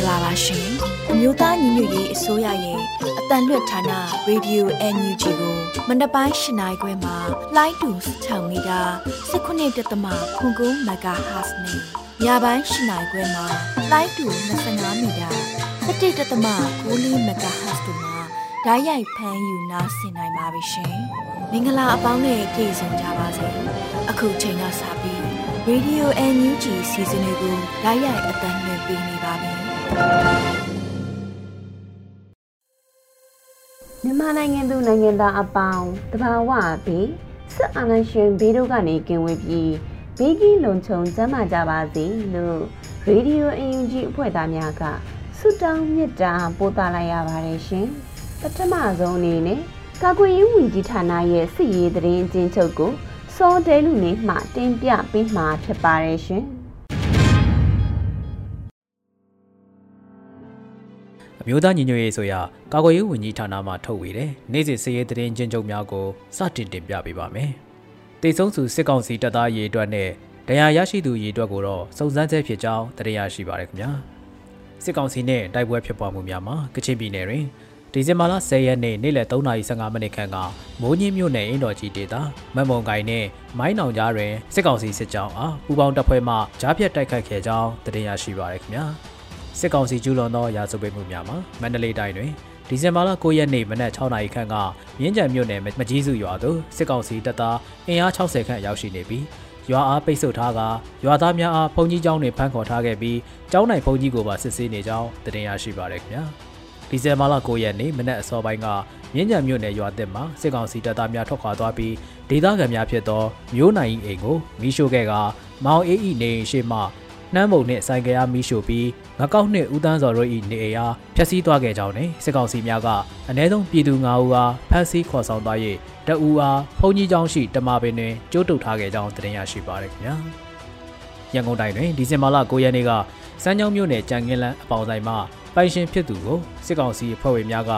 မင်္ဂလာပါရှင်အမျိုးသားညီညွတ်ရေးအစိုးရရဲ့အတန်လွတ်ဌာနရေဒီယို NUG ကိုမန္တပိုင်း၈နိုင်ခွဲမှာလိုင်းတူ6မီတာ19.7ခွန်ကုန်းမဂါဟတ်စ်နဲ့ညပိုင်း၈နိုင်ခွဲမှာလိုင်းတူ25မီတာ17.6မဂါဟတ်စ်တို့မှာဓာတ်ရိုက်ဖမ်းယူနားဆင်နိုင်ပါပြီရှင်မင်္ဂလာအပေါင်းနဲ့ပြည့်စုံကြပါစေအခုချိန်ကစပြီး Radio NUG စီစဉ်လေးကိုဓာတ်ရိုက်အတန်လွှင့်ပေးနေပါပြီ မြန်မာနိုင်ငံသူနိုင်ငံသားအပေါင်းတဘာဝဘေးစစ်အာဏာရှင်ဘေးတို့ကနေကင်းဝေးပြီးဘေးကင်းလုံခြုံကျန်းမာကြပါစေလို့ရေဒီယိုအယူဂျီအဖွဲ့သားများကဆုတောင်းမေတ္တာပို့သလိုက်ရပါတယ်ရှင်ပထမဆုံးအနေနဲ့ကာကွယ်ရေးဝန်ကြီးဌာနရဲ့စစ်ရေးသတင်းအကျဉ်းချုပ်ကိုစောတဲလူနေမှတင်ပြပေးမှာဖြစ်ပါတယ်ရှင် အမျိုးသားညီညွတ်ရေးဆိုရာကာကွယ်ရေးဝန်ကြီးဌာနမှထုတ်ဝေတဲ့နေ့စဉ်စည်ရေးသတင်းချင်းချုပ်များကိုစတင်တင်ပြပေးပါမယ်။တိတ်ဆုံးစုစစ်ကောင်စီတပ်သားရေအတွက်နဲ့တရားရရှိသူရေအတွက်ကိုတော့စုံစမ်းချက်ဖြစ်ကြောင်းတရားရရှိပါရခင်ဗျာ။စစ်ကောင်စီနဲ့တိုက်ပွဲဖြစ်ပွားမှုများမှာကချင်ပြည်နယ်တွင်ဒီဇင်ဘာလ10ရက်နေ့နေ့လယ်3:15မိနစ်ခန့်ကမိုးညင်းမြို့နယ်အင်းတော်ကြီးဒေသမတ်မုံကိုင်နဲ့မိုင်းနောင်ကြားတွင်စစ်ကောင်စီစစ်ကြောင်းအားပူပေါင်းတပ်ဖွဲ့မှကြားဖြတ်တိုက်ခတ်ခဲ့ကြောင်းတင်ရရှိပါရခင်ဗျာ စစ်ကောင်စီကျူးလွန်သောရာဇဝတ်မှုများမှာမန္တလေးတိုင်းတွင်ဒီဇင်ဘာလ9ရက်နေ့မနက်6နာရီခန့်ကမြင်းကြံမြို့နယ်မကြီးစုရွာသို့စစ်ကောင်စီတပ်သားအင်အား60ခန့်ရောက်ရှိနေပြီးရွာအားပိတ်ဆို့ထားကရွာသားများအားဘုံကြီးကျောင်းတွင်ဖမ်းခေါ်ထားခဲ့ပြီးကျောင်းနိုင်ဘုံကြီးကိုပါစစ်ဆေးနေကြောင်းတင်ရရှိပါရခင်ဗျာဒီဇင်ဘာလ9ရက်နေ့မနက်အစောပိုင်းကမြင်းကြံမြို့နယ်ရွာသစ်မှာစစ်ကောင်စီတပ်သားများထွက်ခွာသွားပြီးဒေသခံများဖြစ်သောမျိုးနိုင်အိမ်ကိုမီးရှို့ခဲ့ကမောင်အေးဤနေရှိမှ နှမ်းမုံနှင့်ဆိုင်ကရမီးရှို့ပြီးငကောက်နှင့်ဦးတန်းစော်တို့၏နေအိမ်အားဖျက်ဆီးသွားခဲ့ကြောင်းနှင့်စစ်ကောင်စီများကအ ਨੇ ဆုံးပြည်သူ9ဦးအားဖမ်းဆီးခေါ်ဆောင်သွား၍တအူအားဖုန်ကြီးကျောင်းရှိတမပင်တွင်ကျိုးတုပ်ထားခဲ့ကြောင်းတင်ရရှိပါရခင်ဗျာရန်ကုန်တိုင်းတွင်ဒီဇင်ဘာလ9ရက်နေ့ကစမ်းချောင်းမြို့နယ်ကြံကင်းလန်းအပေါင်ဆိုင်မှပိုင်ရှင်ဖြစ်သူကိုစစ်ကောင်စီအဖွဲ့ဝင်များက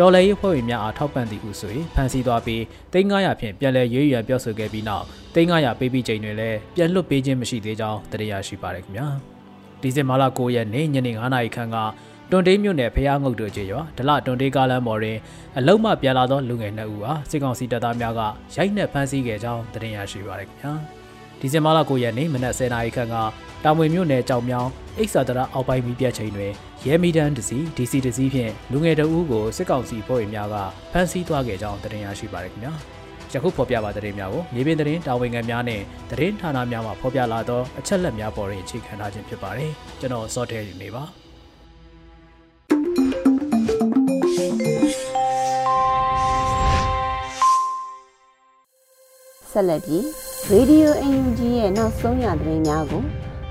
တော်လှန်ရေးအဖွဲ့ဝင်များအားထောက်ပံ့သည်ဟုဆို၍ဖမ်းဆီးသွားပြီး3900ဖြင့်ပြန်လည်ရွေးရန်ပြောဆိုခဲ့ပြီးနောက်3900ပေးပြီးချိန်တွင်လည်းပြန်လွတ်ပေးခြင်းမရှိသေးကြောင်းတရားရှိပါရခင်ဗျာဒီဇင်ဘာလ9ရက်နေ့ညနေ9:00နာရီခန့်ကတွန်တေးမြို့နယ်ဖျားငုတ်တို့ကျေရွာဒလတွန်တေးကားလမ်းပေါ်တွင်အလုံးမပြန်လာသောလူငယ်နှစ်ဦးအားစစ်ကောင်စီတပ်သားများကရိုက်နှက်ဖမ်းဆီးခဲ့ကြောင်းတင်ရရှိပါရခင်ဗျာ ဒီဇင်ဘာလ9ရက်နေ့မနက်10:00နာရီခန့်ကတာမွေမြို့နယ်ကြောင်မြောင်းအိတ်စာတရအောက်ပိုင်းမီးပြတ်ချိန်တွင်ရဲမီတန်းတစီ DC တစီဖြင့်လူငယ်တအူးကိုစစ်ကောင်စီဖွဲ့ဝင်များကဖမ်းဆီးသွားခဲ့ကြောင်းတင်ရရှိပါရခင်ဗျာယခုဖော်ပြပါတဲ့များကိုမြေပြင်သတင်းတာဝန်ခံများနဲ့သတင်းဌာနများမှဖော်ပြလာသောအချက်လက်များပေါ်တွင်အခြေခံထားခြင်းဖြစ်ပါတယ်ကျွန်တော်စောထဲနေပါဆက်လက်ပြီး Radio UNG ရဲ့နောက်ဆုံးရသတင်းများကို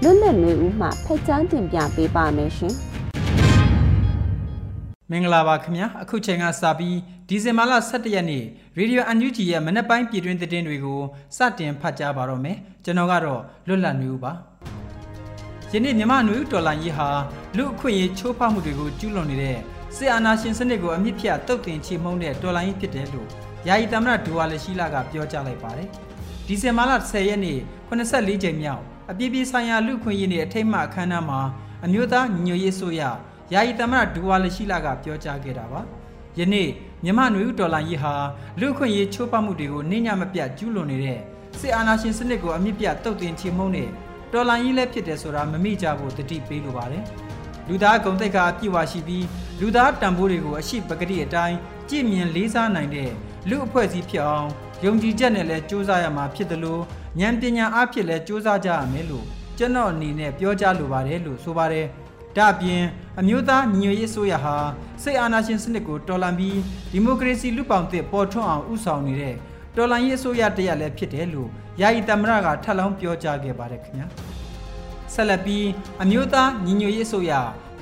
လွတ်လပ်နေဦးမှဖက်ချန်းတင်ပြပေးပါမယ်ရှင်မင်္ဂလာပါခင်ဗျာအခုချိန်ကစပြီးဒီဇင်ဘာလ17ရက်နေ့ရေဒီယိုအန်ယူဂျီရဲ့မနက်ပိုင်းပြည်တွင်းသတင်းတွေကိုစတင်ဖတ်ကြားပါတော့မယ်ကျွန်တော်ကတော့လွတ်လပ်နေဦးပါယနေ့မြန်မာနွေဦးတော်လိုင်းကြီးဟာလူအခွင့်အရေးချိုးဖောက်မှုတွေကိုကျူးလွန်နေတဲ့စစ်အာဏာရှင်စနစ်ကိုအမြင့်ဖြတ်တုတ်တင်ချေမှုန်းတဲ့တော်လိုင်းကြီးဖြစ်တယ်လို့ယာယီသမ္မတဒူဝါလက်ရှိလာကပြောကြားလိုက်ပါတယ် ဒီဇင်ဘာလ10ရက်နေ့84ကြိမ်မြောက်အပြည်ပြည်ဆိုင်ရာလူခွင့်ရေးနဲ့အထိတ်မှအခမ်းအနားမှာအမျိုးသားညီညွတ်ရေးဆိုရယာယီသမ္မတဒူဝါလရှိလာကပြောကြားခဲ့တာပါယနေ့မြန်မာနွေဦးဒေါ်လာကြီးဟာလူခွင့်ရေးချိုးဖောက်မှုတွေကိုနှိညာမပြတ်ကျူးလွန်နေတဲ့စစ်အာဏာရှင်စနစ်ကိုအမြင့်ပြတ်တုတ်တင်ချေမှုန်းတဲ့ဒေါ်လာကြီးလည်းဖြစ်တယ်ဆိုတာမမိကြဖို့တတိပေးလိုပါတယ်လူသားဂုံတိတ်ကအပြည့်ဝရှိပြီးလူသားတံပိုးတွေကိုအရှိပကတိအတိုင်းကြည်မြင်လေးစားနိုင်တဲ့လူအဖွဲ့အစည်းဖြစ်အောင် ယုံကြည်ချက်နဲ့လည်းစူးစမ်းရမှာဖြစ်တယ်လို့ဉာဏ်ပညာအဖြစ်လည်းစူးစမ်းကြရမယ်လို့ကျွန်တော်အနေနဲ့ပြောကြားလိုပါတယ်လို့ဆိုပါတယ်။ဒါအပြင်အမျိုးသားညီညွတ်ရေးအစိုးရဟာစိတ်အာဏာရှင်စနစ်ကိုတော်လှန်ပြီးဒီမိုကရေစီလူပောင်သစ်ပေါ်ထွန်းအောင်ဥဆောင်နေတဲ့တော်လှန်ရေးအစိုးရတရက်လည်းဖြစ်တယ်လို့ယာယီသမ္မတကထပ်လောင်းပြောကြားခဲ့ပါတယ်ခင်ဗျာ။ဆက်လက်ပြီးအမျိုးသားညီညွတ်ရေးအစိုးရ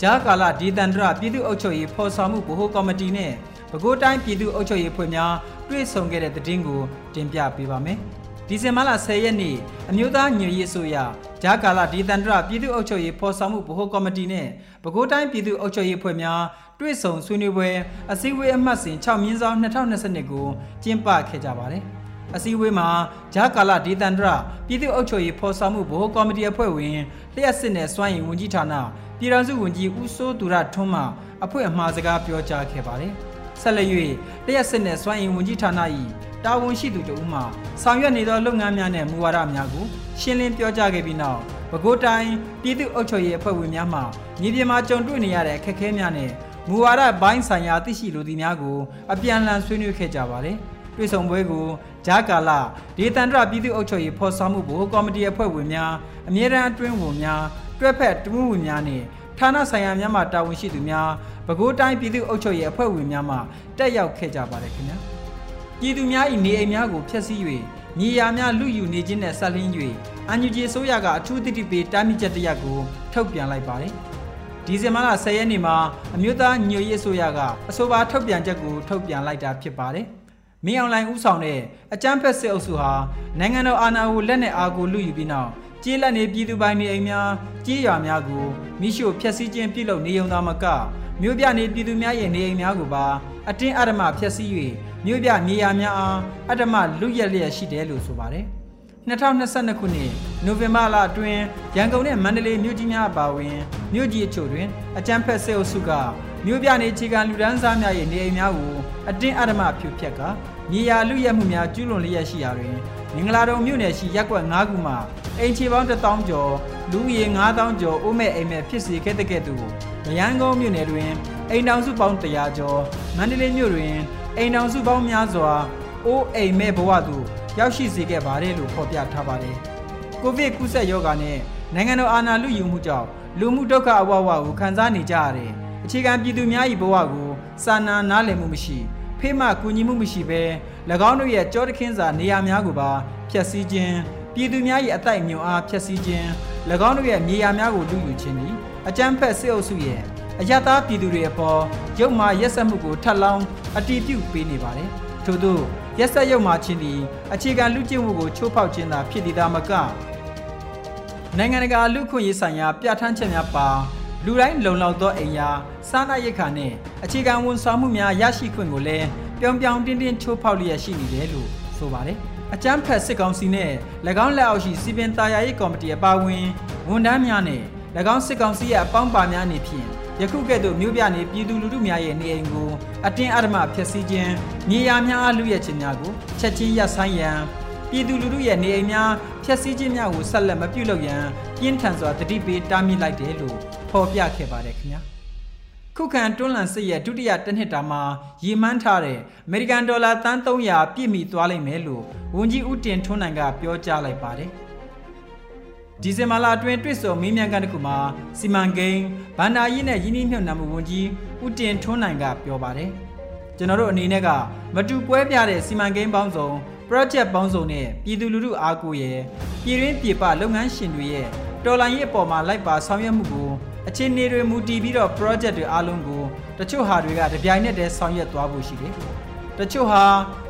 ဂျာကာလာဒေသန္တရပြည်သူ့အုပ်ချုပ်ရေးဖော်ဆောင်မှုဗဟိုကော်မတီနဲ့ ပဲခူးတိုင်းပြည်သူ့အုပ်ချုပ်ရေးဖွဲ့များတွေ့ဆုံခဲ့တဲ့သတင်းကိုတင်ပြပေးပါမယ်။ဒီဇင်ဘာလ10ရက်နေ့အမျိုးသားညွရေးအစိုးရဂျာကာလာဒေသန္တရပြည်သူ့အုပ်ချုပ်ရေးဖော်ဆောင်မှုဗဟိုကော်မတီနဲ့ပဲခူးတိုင်းပြည်သူ့အုပ်ချုပ်ရေးဖွဲ့များတွေ့ဆုံဆွေးနွေးပွဲအစည်းအဝေးအမှတ်စဉ်6မြင်းဆောင်2022ကိုကျင်းပခဲ့ကြပါတယ်။အစည်းအဝေးမှာဂျာကာလာဒေသန္တရပြည်သူ့အုပ်ချုပ်ရေးဖော်ဆောင်မှုဗဟိုကော်မတီအဖွဲ့ဝင်လျှက်စစ်နယ်စွမ်းရည်ဝန်ကြီးဌာနပြည်ထောင်စုဝန်ကြီးဦးစိုးသူရထွန်းမှအဖွဲ့အမှားစကားပြောကြားခဲ့ပါတယ်။ ဆက်လက်၍လျှက်စစ်နယ်စွမ်းရည်ဝန်ကြီးဌာန၏တာဝန်ရှိသူတို့မှဆောင်ရွက်နေသောလုပ်ငန်းများနဲ့မူဝါဒများကိုရှင်းလင်းပြောကြားခဲ့ပြီးနောက်ပဲခူးတိုင်းပြည်သူ့အုပ်ချုပ်ရေးအဖွဲ့ဝင်များမှမြေပြင်မှာကြုံတွေ့နေရတဲ့အခက်အခဲများနဲ့မူဝါဒဘိုင်းဆိုင်ရာသိရှိလိုသည့်များကိုအပြန်အလှန်ဆွေးနွေးခဲ့ကြပါတယ်။တွေ့ဆုံပွဲကိုဂျာကာလာဒေသန္တရပြည်သူ့အုပ်ချုပ်ရေးဖော်ဆောင်မှုဘိုကော်မတီအဖွဲ့ဝင်များအမြဲတမ်းအတွင်းဝင်များတွဲဖက်တမှုဝင်များနဲ့ ဌာနဆိုင်ရာများမှတာဝန်ရှိသူများပဲခူးတိုင်းပြည်သူ့အုပ်ချုပ်ရေးအဖွဲ့ဝင်များမှတက်ရောက်ခဲ့ကြပါတယ်ခင်ဗျာ။ပြည်သူများ၏နေအိမ်များကိုဖျက်ဆီး၍မြေယာများလူယူနေခြင်းနဲ့ဆက်လင်း၍အန်ယူဂျီဆိုရကအထူးသတိပေးတားမြစ်ချက်တရက်ကိုထုတ်ပြန်လိုက်ပါတယ်။ဒီဇင်ဘာလ10ရက်နေ့မှာအမျိုးသားညွရေးအစိုးရကအဆိုပါထုတ်ပြန်ချက်ကိုထုတ်ပြန်လိုက်တာဖြစ်ပါတယ်။မင်းအွန်လိုင်းဥဆောင်တဲ့အကြမ်းဖက်စစ်အုပ်စုဟာနိုင်ငံတော်အာဏာကိုလက်နက်အားကိုလူယူပြီးနောက် ကြေးလက်နေပြည်သူပိုင်းနေအိမ်များကြေးရွာများကိုမိရှို့ဖျက်ဆီးခြင်းပြုလုပ်နေုံသာမကမြို့ပြနေပြည်သူများရဲ့နေအိမ်များကိုပါအတင်းအဓမ္မဖျက်ဆီး၍မြို့ပြမြေယာများအားအဓမ္မလူရက်လျက်ရှိတယ်လို့ဆိုပါတယ်။2022ခုနှစ်နိုဝင်ဘာလအတွင်းရန်ကုန်နဲ့မန္တလေးမြို့ကြီးများအပါအဝင်မြို့ကြီးအချို့တွင်အကြမ်းဖက်စစ်အုပ်စုကမြို့ပြနေခြေကလူဒန်းစားများရဲ့နေအိမ်များကိုအတင်းအဓမ္မဖြိုဖျက်ကမြေယာလူရဲမှုများကျူးလွန်လျက်ရှိရာတွင် မင်္ဂလာတုံမြို့နယ်ရှိရပ်ကွက်၅ခုမှာအိမ်ခြေပေါင်း1000ကျော်လူဦးရေ9000ကျော်အိုးမဲ့အိမ်မဲ့ဖြစ်စေခဲ့တဲ့ကဲ့သို့ရန်ကုန်မြို့နယ်တွင်အိမ်တောင်စုပေါင်း100ကျော်မန္တလေးမြို့တွင်အိမ်တောင်စုပေါင်းများစွာအိုးအိမ်မဲ့ဘဝသို့ရောက်ရှိစေခဲ့ပါတယ်လို့ဖော်ပြထားပါတယ်။ကိုဗစ်ကူးစက်ရောဂါနဲ့နိုင်ငံတော်အာဏာလုယူမှုကြောင့်လူမှုဒုက္ခအဝဝကိုခံစားနေကြရတဲ့အခြေခံပြည်သူများ၏ဘဝကိုစာနာနားလည်မှုမရှိ ဖေးမှကူညီမှုမရှိဘဲ၎င်းတို့ရဲ့ကြောတခင်းစာနေရာများကိုပါဖျက်ဆီးခြင်းပြည်သူများ၏အတိုက်အမြုံအားဖျက်ဆီးခြင်း၎င်းတို့ရဲ့မြေယာများကိုလူယူခြင်းသည်အကြမ်းဖက်စစ်အုပ်စုရဲ့အယက်သားပြည်သူတွေအပေါ်ရုပ်မာရက်စက်မှုကိုထပ်လောင်းအတီးပြုတ်ပေးနေပါတယ်ထို့သောရက်ဆက်ရုပ်မှချင်းသည်အခြေခံလူကျင့်မှုကိုချိုးဖောက်ခြင်းသာဖြစ်သည်သာမကနိုင်ငံတကာလူခွင့်ရေးဆိုင်ရာပြဋ္ဌာန်းချက်များပါ လူတိုင်းလုံလောက်သောအိမ်ယာစားနပ်ရိက္ခာနှင့်အခြေခံဝန်ဆောင်မှုများရရှိခွင့်ကိုလည်းပြောင်ပြောင်တင်းတင်းချိုးဖောက်လျက်ရှိနေတယ်လို့ဆိုပါတယ်။အကြမ်းဖက်စစ်ကောင်စီနဲ့၎င်းလက်အောက်ရှိစီပင်တာယာရေးကော်မတီအပါအဝင်ဝန်ထမ်းများနဲ့၎င်းစစ်ကောင်စီရဲ့အပေါင်းပါများအနေဖြင့်ယခုကဲ့သို့မြို့ပြနေပြည်သူလူထုများရဲ့နေအိမ်ကိုအတင်းအဓမ္မဖျက်ဆီးခြင်းမြေယာများအားလူရဲခြင်းများကိုချက်ချင်းရပ်ဆိုင်းရန်ပြည်သူလူထုရဲ့နေအိမ်များဖျက်ဆီးခြင်းများကိုဆက်လက်မပြုလုပ်ရန်ပြင်းထန်စွာတတိပေးတားမြစ်လိုက်တယ်လို့ ဖော်ပြခဲ့ပါတယ်ခင်ဗျာခုခံတွန်းလှန်စစ်ရဲ့ဒုတိယတစ်နှစ်တာမှာရည်မှန်းထားတဲ့အမေရိကန်ဒေါ်လာသန်း300ပြည့်မီသွားလိမ့်မယ်လို့ဝန်ကြီးဦးတင်ထွန်းနိုင်ကပြောကြားလိုက်ပါတယ်။ဒီဇင်ဘာလအတွင်းတွေ့ဆုံမင်းမြန်ကန်တစ်ခုမှာစီမံကိန်းဗန္ဒာရေးနဲ့ယင်းနှိမ့်မြှုပ်နှံမှုဝန်ကြီးဦးတင်ထွန်းနိုင်ကပြောပါတယ်ကျွန်တော်တို့အနေနဲ့ကမတူကွဲပြားတဲ့စီမံကိန်းပေါင်းစုံ project ပေါင်းစုံနဲ့ပြည်သူလူထုအားကိုးရဲ့ပြည်တွင်းပြည်ပလုပ်ငန်းရှင်တွေရဲ့တော်လိုင်းရေးအပေါ်မှာလိုက်ပါဆောင်ရွက်မှုကို အခြေအနေတွေမူတည်ပြီးတော့ project တွေအားလုံးကိုတချို့ဟာတွေကတပြိုင်နက်တည်းဆောင်ရွက်သွားဖို့ရှိတယ်။တချို့ဟာ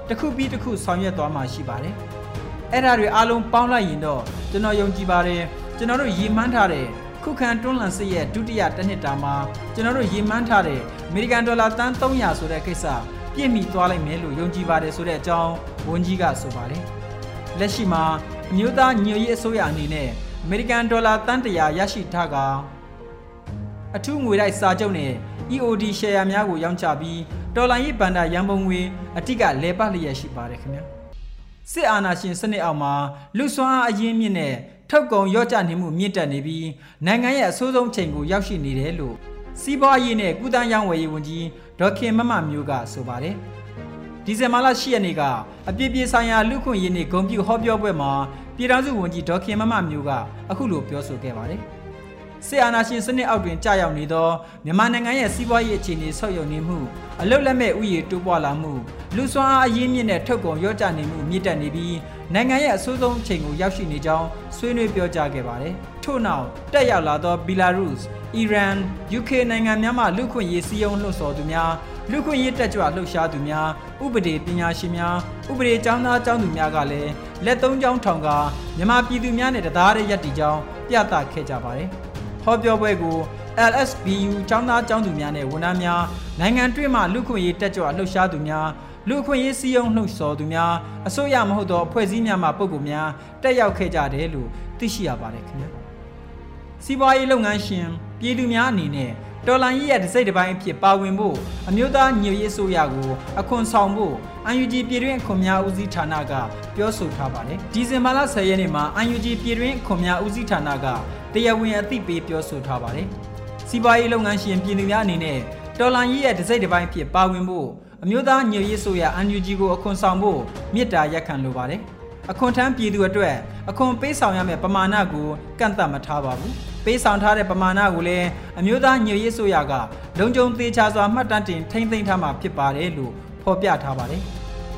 တစ်ခုပြီးတစ်ခုဆောင်ရွက်သွားမှာရှိပါတယ်။အဲ့ဒါတွေအားလုံးပေါင်းလိုက်ရင်တော့ကျွန်တော်ယုံကြည်ပါတယ်ကျွန်တော်တို့ရည်မှန်းထားတဲ့ခုခံတွန်းလှန်စစ်ရဲ့ဒုတိယတစ်နှစ်တာမှာကျွန်တော်တို့ရည်မှန်းထားတဲ့အမေရိကန်ဒေါ်လာတန်း300ဆိုတဲ့ကိစ္စပြည့်မီသွားလိုက်မယ်လို့ယုံကြည်ပါတယ်ဆိုတဲ့အကြောင်းဝန်ကြီးကဆိုပါတယ်လက်ရှိမှာအမျိုးသားညွေရေးအစိုးရအနေနဲ့အမေရိကန်ဒေါ်လာတန်း100ရရှိထားက အထူးငွေတိုက်စာချုပ်နဲ့ EOD ရှယ်ယာများကိုရောင်းချပြီးတော်လိုင်းရေးဘဏ္ဍာရန်ပုံငွေအတိကလဲပတ်လျက်ရှိပါတယ်ခင်ဗျာစစ်အာဏာရှင်စနစ်အောက်မှာလူဆွမ်းအားအရင်းမြင့်နဲ့ထုတ်ကုန်ရော့ကျနေမှုမြင့်တက်နေပြီးနိုင်ငံရဲ့အဆိုးဆုံးချိန်ကိုရောက်ရှိနေတယ်လို့စီးပွားရေးနဲ့ကုသရေးဝယ်ရေးဝန်ကြီးဒေါခင်မမမျိုးကဆိုပါတယ်ဒီဇင်ဘာလ10ရက်နေ့ကအပြည့်ပြည့်ဆိုင်ရာလူခွင့်ရေးနေ့ဂုံပြူဟောပြောပွဲမှာပြည်ထောင်စုဝန်ကြီးဒေါခင်မမမျိုးကအခုလိုပြောဆိုခဲ့ပါတယ် စစ်အာဏာရှင်စနစ်အောက်တွင်ကြာရောက်နေသောမြန်မာနိုင်ငံရဲ့စီးပွားရေးအခြေအနေဆောက်ယုံနေမှုအလုတ်လက်မဲ့ဥယျာဉ်တိုးပွားလာမှုလူစွမ်းအားအရင်းမြစ်နဲ့ထုတ်ကုန်ရော့ကျနေမှုမြင့်တက်နေပြီးနိုင်ငံရဲ့အဆိုးဆုံးအချိန်ကိုရောက်ရှိနေကြောင်းဆွေးနွေးပြောကြားခဲ့ပါတယ်။ထို့နောက်တက်ရောက်လာသောဘီလာရုစ်၊အီရန်၊ UK နိုင်ငံများမှလူခွင့်ရေးစည်းရုံးလှုပ်ဆော်သူများလူခွင့်ရေးတက်ကြွလှုပ်ရှားသူများဥပဒေပညာရှင်များဥပဒေကျောင်းသားကျောင်းသူများကလည်းလက်သုံးချောင်းထောင်ကမြန်မာပြည်သူများနဲ့တသားတည်းရပ်တည်ကြောင်းပြသခဲ့ကြပါတယ်။ ဟောပြောပွဲကို LSBU ကျောင်းသားကျောင်းသူများနဲ့ဝန်ထမ်းများနိုင်ငံတွင်းမှလူခွင့်ရေးတက်ကြွလှုပ်ရှားသူများလူခွင့်ရေးစည်းရုံးလှုပ်ဆော်သူများအစိုးရမဟုတ်သောအဖွဲ့အစည်းများမှပုဂ္ဂိုလ်များတက်ရောက်ခဲ့ကြတယ်လို့သိရှိရပါတယ်ခင်ဗျာစီးပွားရေးလုပ်ငန်းရှင်ပြည်သူများအနေနဲ့ တော်လိုင်းရေးရတစ်စိတ်တစ်ပိုင်းအဖြစ်ပါဝင်ဖို့အမျိုးသားညွရေးအစိုးရကိုအခွန်ဆောင်ဖို့ UNG ပြည်တွင်းအခွန်များဦးစီးဌာနကပြောဆိုထားပါတယ်ဒီဇင်ဘာလ10ရက်နေ့မှာ UNG ပြည်တွင်းအခွန်များဦးစီးဌာနကတရားဝင်အသိပေးပြောဆိုထားပါတယ်စီးပွားရေးလုပ်ငန်းရှင်ပြည်သူများအနေနဲ့တော်လိုင်းရေးရတစ်စိတ်တစ်ပိုင်းဖြစ်ပါဝင်ဖို့အမျိုးသားညွရေးဆိုရ UNG ကိုအခွန်ဆောင်ဖို့မြစ်တာရက်ခံလိုပါတယ် အခွန်ထမ်းပြည်သူအတွက်အခွန်ပေးဆောင်ရမယ့်ပမာဏကိုကန့်သတ်မထားပါဘူးပေးဆောင်ထားတဲ့ပမာဏကိုလည်းအမျိုးသားညွရေးဆိုရကလုံခြုံသေးချာစွာမှတ်တမ်းတင်ထိမ့်သိမ်းထားမှာဖြစ်ပါတယ်လို့ဖော်ပြထားပါတယ်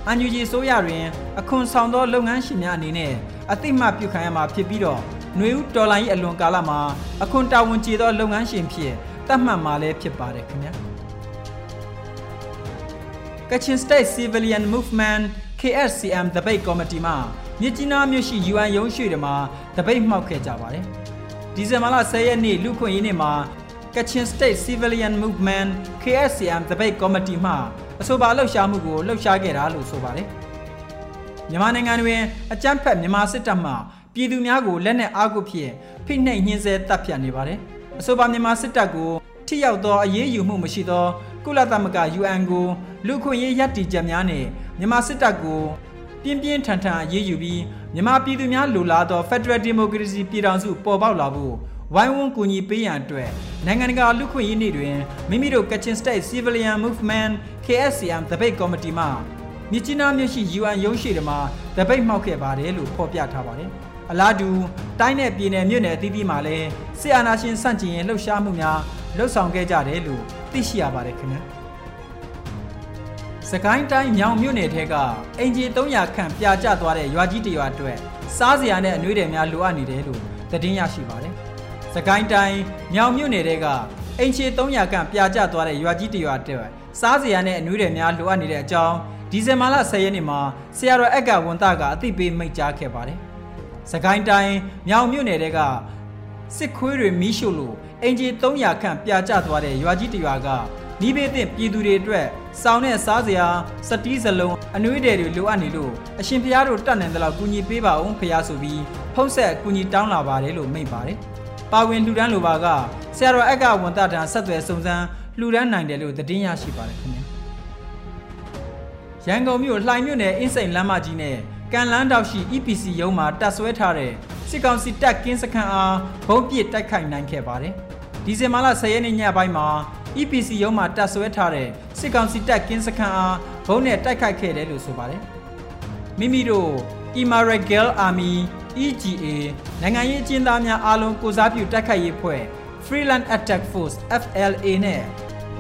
အန်ယူဂျီဆိုရတွင်အခွန်ဆောင်သောလုပ်ငန်းရှင်များအနေနဲ့အသိမှတ်ပြုခံရမှာဖြစ်ပြီးတော့ຫນွေဦးတော်လိုင်း၏အလွန်ကာလမှာအခွန်တာဝန်ကျေသောလုပ်ငန်းရှင်ဖြစ်သတ်မှတ်မှာလည်းဖြစ်ပါတယ်ခင်ဗျာ Kachin State Civilian Movement KSCM တပိတ်ကော်မတီမှမြစ်ကြီးနားမြို့ရှိ UN ရုံးရှိတွေမှာတပိတ်မှောက်ခဲ့ကြပါတယ်။ဒီဇင်ဘာလ10ရက်နေ့လူခွင့်ရေးနေ့မှာ Kachin State Civilian Movement KSCM တပိတ်ကော်မတီမှအဆိုပါလှုပ်ရှားမှုကိုလှုပ်ရှားခဲ့တာလို့ဆိုပါတယ်။မြန်မာနိုင်ငံတွင်အကြမ်းဖက်မြန်မာစစ်တပ်မှပြည်သူများကိုလက်နက်အားကိုဖြင့်ဖိနှိပ်ညှင်းဆဲတပ်ဖြတ်နေပါတယ်။အဆိုပါမြန်မာစစ်တပ်ကိုထိရောက်သောအရေးယူမှုမရှိသောကုလသမဂ္ဂ UN ကိုလူခွင့်ရေးရည်တည်ချက်များနဲ့ မြန်မာစစ်တပ်ကိုပြင်းပြင်းထန်ထန်အရေးယူပြီးမြန်မာပြည်သူများလိုလားသော Federal Democracy ပြည်ထောင်စုပေါ်ပေါက်လာဖို့ဝိုင်းဝန်းကူညီပေးရန်အတွက်နိုင်ငံတကာလူခွင့်ရေးနေ့တွင်မိမိတို့ Kachin State Civilian Movement KSCM တပိတ်ကော်မတီမှမြစ်ကြီးနားမြို့ရှိ UN ရုံးရှိတမှာတပိတ်မှောက်ခဲ့ပါတယ်လို့ဖော်ပြထားပါတယ်။အလားတူတိုင်းနယ်ပြည်နယ်မြို့နယ်အသီးသီးမှာလည်းစစ်အာဏာရှင်ဆန့်ကျင်ရေးလှုပ်ရှားမှုများလှုပ်ဆောင်ခဲ့ကြတယ်လို့သိရှိရပါတယ်ခင်ဗျာ။ စကိုင်းတိုင်းမြောင်မြို့နယ်ထဲကအင်ဂျီ300ခန့်ပြာကျသွားတဲ့ရွာကြီးတရွာအတွက်စားစရာနဲ့အနှွေးတယ်များလိုအပ်နေတယ်လို့သတင်းရရှိပါတယ်။စကိုင်းတိုင်းမြောင်မြို့နယ်ထဲကအင်ဂျီ300ခန့်ပြာကျသွားတဲ့ရွာကြီးတရွာအတွက်စားစရာနဲ့အနှွေးတယ်များလိုအပ်နေတဲ့အကြောင်းဒီဇင်ဘာလ10ရက်နေ့မှာဆရာတော်အက်ကဝန်တာကအသိပေးမိန့်ကြားခဲ့ပါတယ်။စကိုင်းတိုင်းမြောင်မြို့နယ်ထဲကစစ်ခွေးတွေမီးရှို့လို့အင်ဂျီ300ခန့်ပြာကျသွားတဲ့ရွာကြီးတရွာက နီးဘေးသင့်ပြည်သူတွေအတွက်စောင်းနဲ့စားစရာစတီးစလုံးအနှွေးတယ်တွေလိုအပ်နေလို့အရှင်ဖျားတို့တတ်နိုင်သလောက်ကူညီပေးပါအောင်ဖျားဆိုပြီးဖုံးဆက်ကူညီတောင်းလာပါတယ်လို့မိန့်ပါတယ်။ပါဝင်လှူဒန်းလိုပါကဆရာတော်အက်ကဝန်တထံဆက်သွယ်စုံစမ်းလှူဒန်းနိုင်တယ်လို့သတင်းရရှိပါတယ်ခင်ဗျာ။ရန်ကုန်မြို့လှိုင်မြို့နယ်အင်းစိန်လမ်းမကြီးနဲ့ကန်လန်းတောက်ရှိ EPC ရုံးမှာတပ်ဆွဲထားတဲ့စစ်ကောင်စီတပ်ကင်းစခန်းအားဘုံပစ်တိုက်ခိုက်နိုင်ခဲ့ပါတယ်။ဒီဇင်ဘာလ10ရက်နေ့ညပိုင်းမှာ EPC ရုံးမှာတပ်ဆွဲထားတဲ့စစ်ကောင်စီတပ်ကင်းစခန်းအားဘုံနဲ့တိုက်ခိုက်ခဲ့တယ်လို့ဆိုပါတယ်။မိမိတို့ Imaragel Army EGA နိုင်ငံရေးအကျဉ်းသားများအားလုံးကိုစားပြုတိုက်ခိုက်ရေးဖွဲ့ Freeland Attack Force FLA နဲ့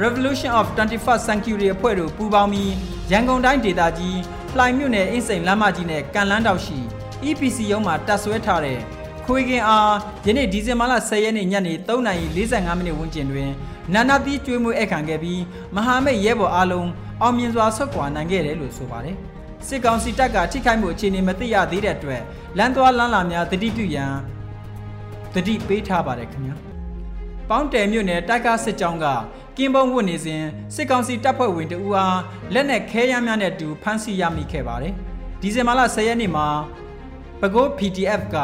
Revolution of 21st Century အဖွဲ့တို့ပူးပေါင်းပြီးရန်ကုန်တိုင်းဒေသကြီးလှိုင်မြို့နယ်အင်းစိန်လမ်းမကြီးနဲ့ကန်လန်းတောက်ရှိ EPC ရုံးမှာတပ်ဆွဲထားတဲ့ခွေကင်အားယနေ့ဒီဇင်ဘာလ10ရက်နေ့ညနေ3:45မိနစ်ဝန်းကျင်တွင် နာနာသီးကျွေးမွေးအခမ်းခဲ့ပြီးမဟာမိတ်ရဲဘော်အားလုံးအောင်မြင်စွာဆုတ်ခွာနိုင်ခဲ့တယ်လို့ဆိုပါတယ်။စစ်ကောင်စီတပ်ကထိခိုက်မှုအခြေအနေမသိရသေးတဲ့အတွက်လမ်းသွားလမ်းလာများတတိပြုရန်တတိပေးထားပါတယ်ခင်ဗျာ။ပေါင်းတယ်မြို့နယ်တိုက်ကားစစ်ကြောင်းကကင်းပုံဝတ်နေစဉ်စစ်ကောင်စီတပ်ဖွဲ့ဝင်တအူအားလက်နက်ခဲယမ်းများနဲ့တူဖမ်းဆီးရမိခဲ့ပါတယ်။ဒီဇင်ဘာလ10ရက်နေ့မှာပဲခူး PDF က